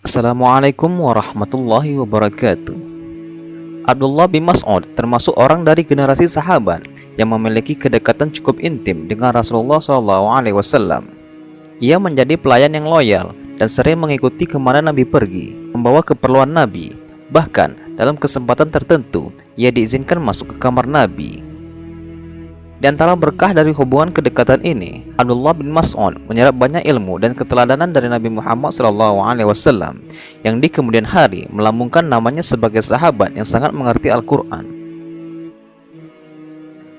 Assalamualaikum warahmatullahi wabarakatuh. Abdullah bin Mas'ud termasuk orang dari generasi sahabat yang memiliki kedekatan cukup intim dengan Rasulullah SAW. Ia menjadi pelayan yang loyal dan sering mengikuti ke mana Nabi pergi, membawa keperluan Nabi. Bahkan dalam kesempatan tertentu, ia diizinkan masuk ke kamar Nabi di antara berkah dari hubungan kedekatan ini, Abdullah bin Mas'ud menyerap banyak ilmu dan keteladanan dari Nabi Muhammad SAW yang di kemudian hari melambungkan namanya sebagai sahabat yang sangat mengerti Al-Quran.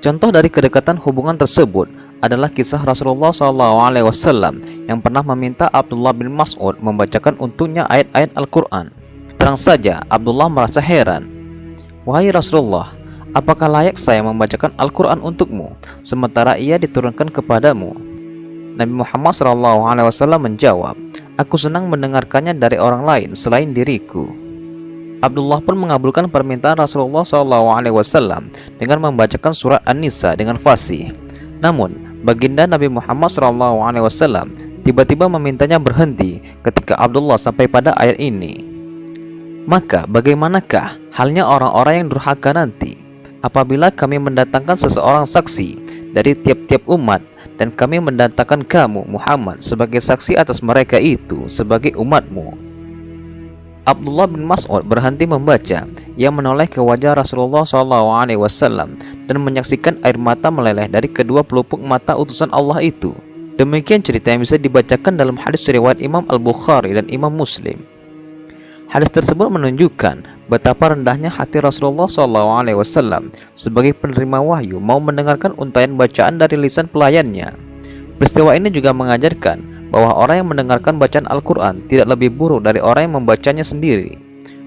Contoh dari kedekatan hubungan tersebut adalah kisah Rasulullah SAW yang pernah meminta Abdullah bin Mas'ud membacakan untuknya ayat-ayat Al-Quran. Terang saja, Abdullah merasa heran. Wahai Rasulullah, Apakah layak saya membacakan Al-Quran untukmu, sementara ia diturunkan kepadamu? Nabi Muhammad SAW menjawab, Aku senang mendengarkannya dari orang lain selain diriku. Abdullah pun mengabulkan permintaan Rasulullah SAW dengan membacakan surat An-Nisa dengan fasih. Namun, baginda Nabi Muhammad SAW tiba-tiba memintanya berhenti ketika Abdullah sampai pada ayat ini. Maka bagaimanakah halnya orang-orang yang durhaka nanti? Apabila kami mendatangkan seseorang saksi dari tiap-tiap umat dan kami mendatangkan kamu Muhammad sebagai saksi atas mereka itu sebagai umatmu. Abdullah bin Mas'ud berhenti membaca. Ia menoleh ke wajah Rasulullah SAW dan menyaksikan air mata meleleh dari kedua pelupuk mata utusan Allah itu. Demikian cerita yang bisa dibacakan dalam hadis riwayat Imam Al-Bukhari dan Imam Muslim Hadis tersebut menunjukkan betapa rendahnya hati Rasulullah SAW sebagai penerima wahyu mau mendengarkan untayan bacaan dari lisan pelayannya. Peristiwa ini juga mengajarkan bahwa orang yang mendengarkan bacaan Al-Quran tidak lebih buruk dari orang yang membacanya sendiri.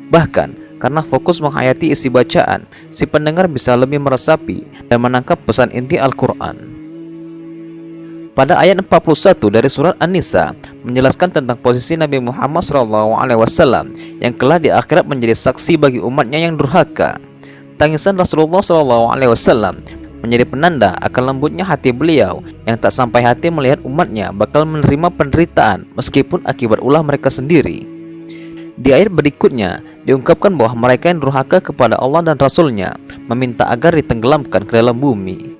Bahkan, karena fokus menghayati isi bacaan, si pendengar bisa lebih meresapi dan menangkap pesan inti Al-Quran. Pada ayat 41 dari surat An-Nisa menjelaskan tentang posisi Nabi Muhammad SAW yang kelak di akhirat menjadi saksi bagi umatnya yang durhaka. Tangisan Rasulullah SAW menjadi penanda akan lembutnya hati beliau yang tak sampai hati melihat umatnya bakal menerima penderitaan meskipun akibat ulah mereka sendiri. Di ayat berikutnya diungkapkan bahwa mereka yang durhaka kepada Allah dan Rasulnya meminta agar ditenggelamkan ke dalam bumi.